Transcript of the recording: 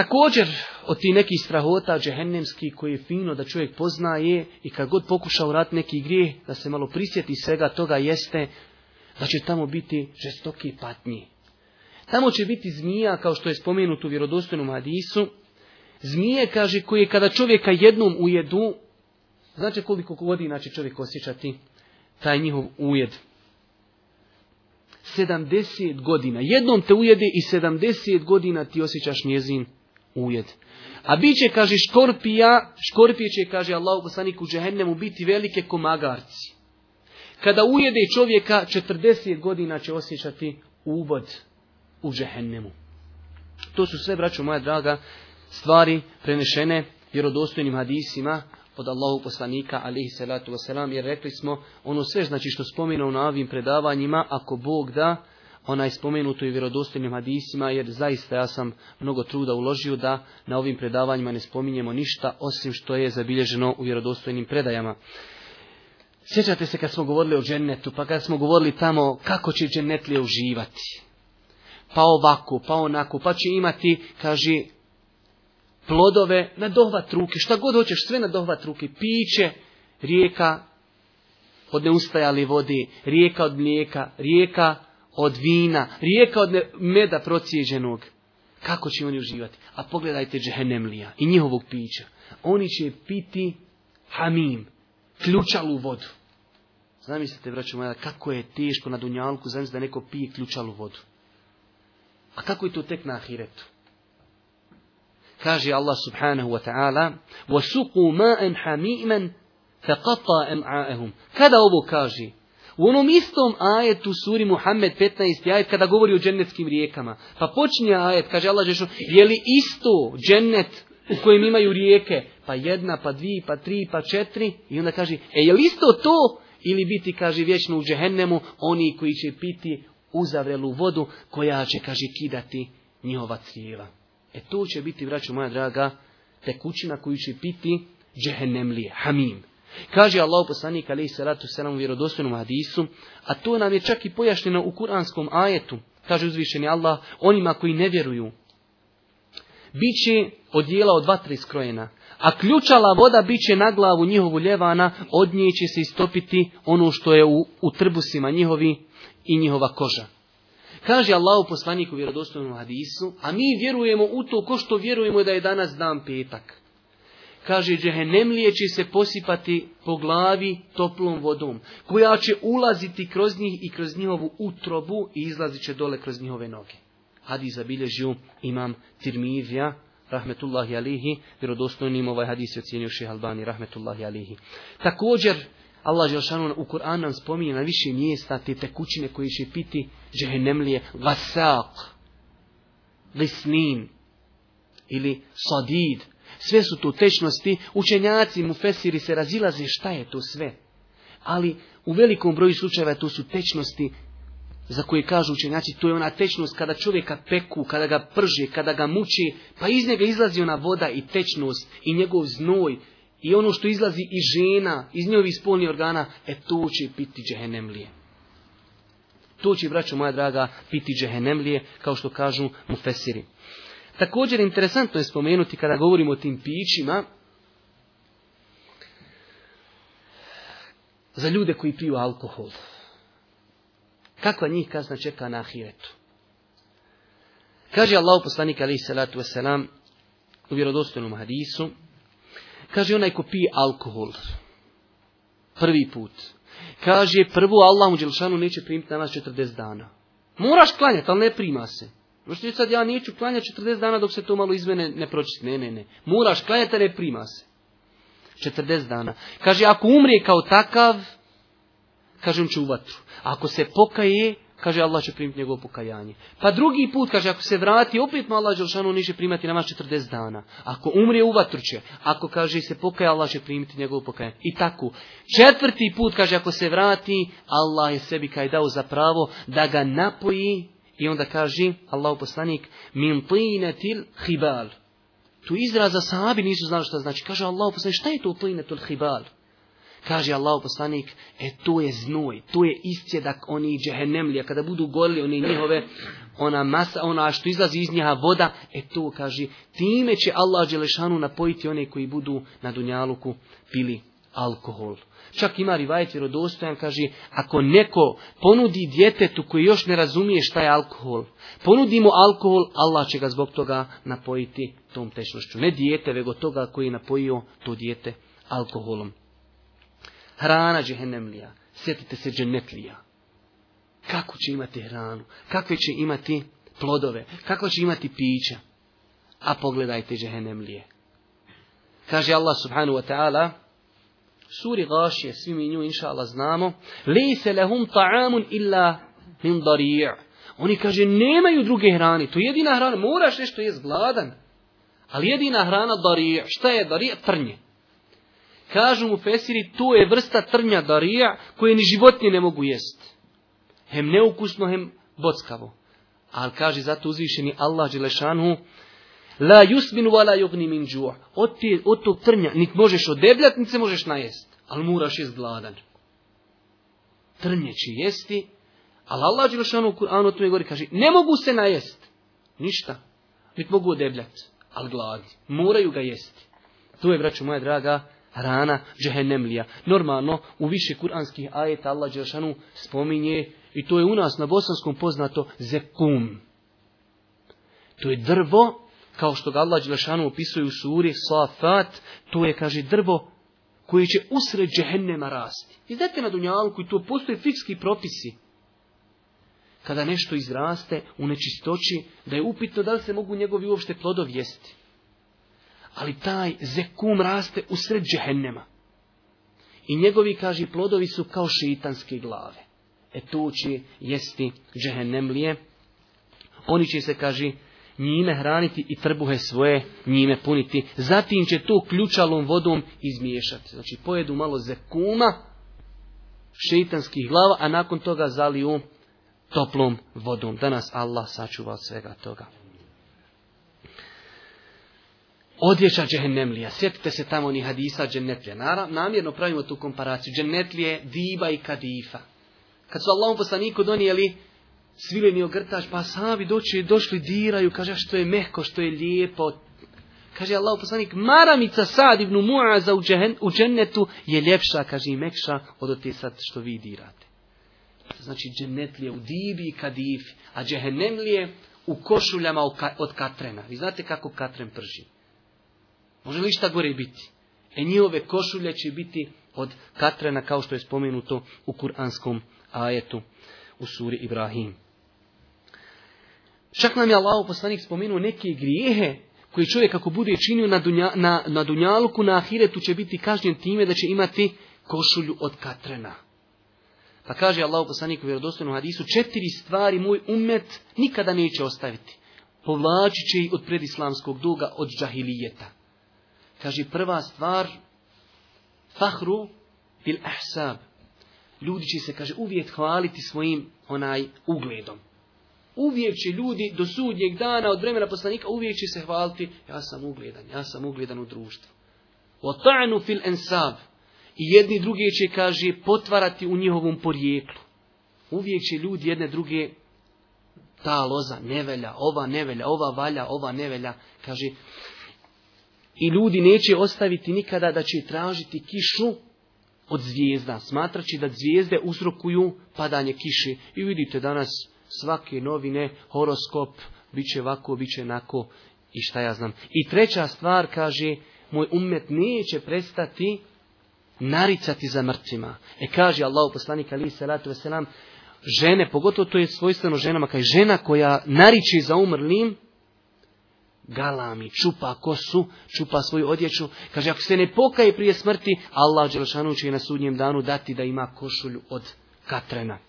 Također od tih nekih strahota džehennemski koji je fino da čovjek poznaje i kad god pokuša uraditi neki grijeh da se malo prisjeti svega toga jeste da će tamo biti žestoki patnji. Tamo će biti zmija kao što je spomenuto u vjerodostojnom hadisu. Zmije kaže koje kada čovjeka jednom ujedu znači koliko godina će čovjek osjećati taj njihov ujed. 70 godina. Jednom te ujede i 70 godina ti osjećaš njezin ujed. A bit će, kaže, škorpija, škorpije će, kaže Allah u džehennemu, biti velike komagarci. Kada ujede čovjeka, 40 godina će osjećati ubod u džehennemu. To su sve, braćo moja draga, stvari prenešene vjerodostojnim hadisima od Allahu poslanika alihi salatu wasalam, jer rekli smo ono sve znači što spominu na ovim predavanjima, ako Bog da, ona je spomenuta i u vjerodostojnim hadisima, jer zaista ja sam mnogo truda uložio da na ovim predavanjima ne spominjemo ništa osim što je zabilježeno u vjerodostojnim predajama. Sjećate se kad smo govorili o džennetu, pa kad smo govorili tamo kako će džennetlije uživati. Pa ovako, pa onako, pa će imati, kaži, plodove na dohvat ruke, šta god hoćeš, sve na dohvat ruke, piće, rijeka od neustajali vodi, rijeka od mlijeka, rijeka od vina, rijeka od meda procijeđenog. Kako će oni uživati? A pogledajte džehennemlija i njihovog pića. Oni će piti hamim, ključalu vodu. Zamislite, braćo moja, kako je teško na dunjalku, zamislite da neko pije ključalu vodu. A kako je to tek na ahiretu? Kaže Allah subhanahu wa ta'ala وَسُقُوا مَاً حَمِيمًا فَقَطَا أَمْعَاهُمْ Kada ovo kaže? U onom istom ajetu suri Muhammed 15. ajet kada govori o džennetskim rijekama. Pa počinje ajet, kaže Allah Žešo, je li isto džennet u kojem imaju rijeke? Pa jedna, pa dvi, pa tri, pa četiri. I onda kaže, e je li isto to? Ili biti, kaže, vječno u džehennemu oni koji će piti uzavrelu vodu koja će, kaže, kidati njihova crijeva. E to će biti, vraću moja draga, tekućina koju će piti džehennemlije, hamim. Kaže Allah poslanik alaih salatu selam u vjerodostojnom hadisu, a to nam je čak i pojašnjeno u kuranskom ajetu, kaže uzvišeni Allah, onima koji ne vjeruju. Biće odjela od vatre skrojena, a ključala voda biće na glavu njihovu ljevana, od nje će se istopiti ono što je u, u trbusima njihovi i njihova koža. Kaže Allah poslanik u vjerodostojnom hadisu, a mi vjerujemo u to ko što vjerujemo da je danas dan petak kaže džehennemlije će se posipati po glavi toplom vodom, koja će ulaziti kroz njih i kroz njihovu utrobu i izlazit će dole kroz njihove noge. Hadis zabilježio imam Tirmizija, rahmetullahi alihi, vjerodostojnim ovaj hadis je ocijenio ših Albani, rahmetullahi alihi. Također, Allah Želšanu u Kur'an nam spominje na više mjesta te tekućine koje će piti lije vasak, lisnin, ili sadid, sve su to tečnosti, učenjaci mu fesiri se razilaze šta je to sve. Ali u velikom broju slučajeva to su tečnosti za koje kažu učenjaci, to je ona tečnost kada čovjeka peku, kada ga prže, kada ga muči, pa iz njega izlazi ona voda i tečnost i njegov znoj i ono što izlazi iz žena, iz njovi spolnih organa, e to će piti džehenemlije. To će, braćo moja draga, piti džehenemlije, kao što kažu mu fesiri. Također interesantno je spomenuti kada govorimo o tim pićima, za ljude koji piju alkohol. Kakva njih kazna čeka na ahiretu? Kaže Allah poslanik alaih salatu wasalam u vjerodostojnom hadisu, kaže onaj ko pije alkohol prvi put, kaže prvo Allah u Đelšanu neće primiti na nas 40 dana. Moraš klanjati, ali ne prima se. Možete sad ja neću klanjati 40 dana dok se to malo izmene ne pročiti. Ne, ne, ne. Moraš klanjati, ne prima se. 40 dana. Kaže, ako umrije kao takav, kaže, on će u vatru. Ako se pokaje, kaže, Allah će primiti njegovo pokajanje. Pa drugi put, kaže, ako se vrati, opet mu Allah Đelšanu primati nama 40 dana. Ako umrije, u vatru će. Ako, kaže, se pokaje, Allah će primiti njegovo pokajanje. I tako. Četvrti put, kaže, ako se vrati, Allah je sebi kaj dao za pravo da ga napoji i onda kaže Allahu poslanik min tinatil khibal. Tu izraza sahabi nisu znali šta znači. Kaže Allahu poslanik šta je to tinatul khibal? Kaže Allahu poslanik, e to je znoj, to je iscjedak oni đehnemlija kada budu goli oni njihove, ona masa, ona što izlazi iz njeha voda, e to kaže, time će Allah dželešanu napojiti one koji budu na Dunjaluku pili alkohol. Čak ima rivajet vjerodostojan, kaže, ako neko ponudi djetetu koji još ne razumije šta je alkohol, ponudi mu alkohol, Allah će ga zbog toga napojiti tom tešnošću. Ne dijete, vego toga koji je napojio to dijete alkoholom. Hrana džehennemlija, sjetite se dženetlija. Kako će imati hranu, kakve će imati plodove, kako će imati pića. A pogledajte džehennemlije. Kaže Allah subhanahu wa ta'ala, suri Gašije, svi mi nju inša Allah znamo, lise lehum ta'amun illa min dari'a. Oni kaže, nemaju druge hrane, to je jedina hrana, moraš nešto jest gladan. Ali jedina hrana dari'a. šta je dari'a? Trnje. Kažu mu Fesiri, to je vrsta trnja darija koje ni životinje ne mogu jest. Hem neukusno, hem bockavo. Ali kaže zato uzvišeni Allah Đelešanhu, La yusmin wala yugni min džuh. Od, tog trnja nit možeš odebljat, nit se možeš najest. Ali moraš jest gladan. Trnje će jesti, ali Allah Đelšanu u Kur'anu tome govori, kaže, ne mogu se najest. Ništa. Nit mogu odebljat, ali gladi. Moraju ga jesti. To je, braću moja draga, rana džehennemlija. Normalno, u više kuranskih ajeta Allah Đelšanu spominje, i to je u nas na bosanskom poznato, zekum. To je drvo kao što ga Allah Đelešanu opisuje u suri Safat, to je, kaže, drvo koje će usred džehennema rasti. I na Dunjalku, i tu postoje fikski propisi. Kada nešto izraste u nečistoći, da je upitno da li se mogu njegovi uopšte plodov jesti. Ali taj zekum raste usred džehennema. I njegovi, kaže, plodovi su kao šitanske glave. E tu će jesti džehennemlije. Oni će se, kaže, njime hraniti i trbuhe svoje njime puniti. Zatim će to ključalom vodom izmiješati. Znači pojedu malo zekuma, šeitanskih glava, a nakon toga zaliju toplom vodom. Danas Allah sačuva od svega toga. Odjeća džehennemlija. Sjetite se tamo ni hadisa džennetlija. Namjerno pravimo tu komparaciju. Džennetlije, diba i kadifa. Kad su Allahom poslaniku donijeli svileni ogrtač, pa sami doći, došli, diraju, kaže što je mehko, što je lijepo. Kaže Allah poslanik, maramica sad ibn Mu'aza u, u džennetu je ljepša, kaže i mekša od ote sad što vi dirate. Znači je u dibi i kadif, a je u košuljama od katrena. Vi znate kako katren prži. Može li šta gore biti? E njihove košulje će biti od katrena kao što je spomenuto u kuranskom ajetu u suri Ibrahim. Čak nam je Allah poslanik spomenuo neke grijehe koji čovjek ako bude činio na, dunja, na, na dunjaluku, na ahiretu će biti kažnjen time da će imati košulju od katrena. Pa kaže Allah poslanik u vjerodostojnom hadisu, četiri stvari moj umet nikada neće ostaviti. Povlačit će ih od predislamskog duga, od džahilijeta. Kaže prva stvar, fahru bil ahsab. Ljudi će se, kaže, uvijek hvaliti svojim onaj ugledom. Uvijek će ljudi do sudnjeg dana od vremena poslanika uvijek će se hvaliti ja sam ugledan, ja sam ugledan u društvu. O fil ensav. I jedni drugi će, kaže, potvarati u njihovom porijeklu. Uvijek će ljudi jedne druge ta loza nevelja, ova nevelja, ova valja, ova nevelja, kaže. I ljudi neće ostaviti nikada da će tražiti kišu od zvijezda, smatraći da zvijezde uzrokuju padanje kiše. I vidite danas svake novine, horoskop, bit će ovako, bit će onako i šta ja znam. I treća stvar kaže, moj umet neće prestati naricati za mrtvima. E kaže Allah poslanika ali salatu veselam, žene, pogotovo to je svojstveno ženama, kaj žena koja nariči za umrlim, galami, čupa kosu, čupa svoju odjeću. Kaže, ako se ne pokaje prije smrti, Allah Đelšanu će na sudnjem danu dati da ima košulju od katrena.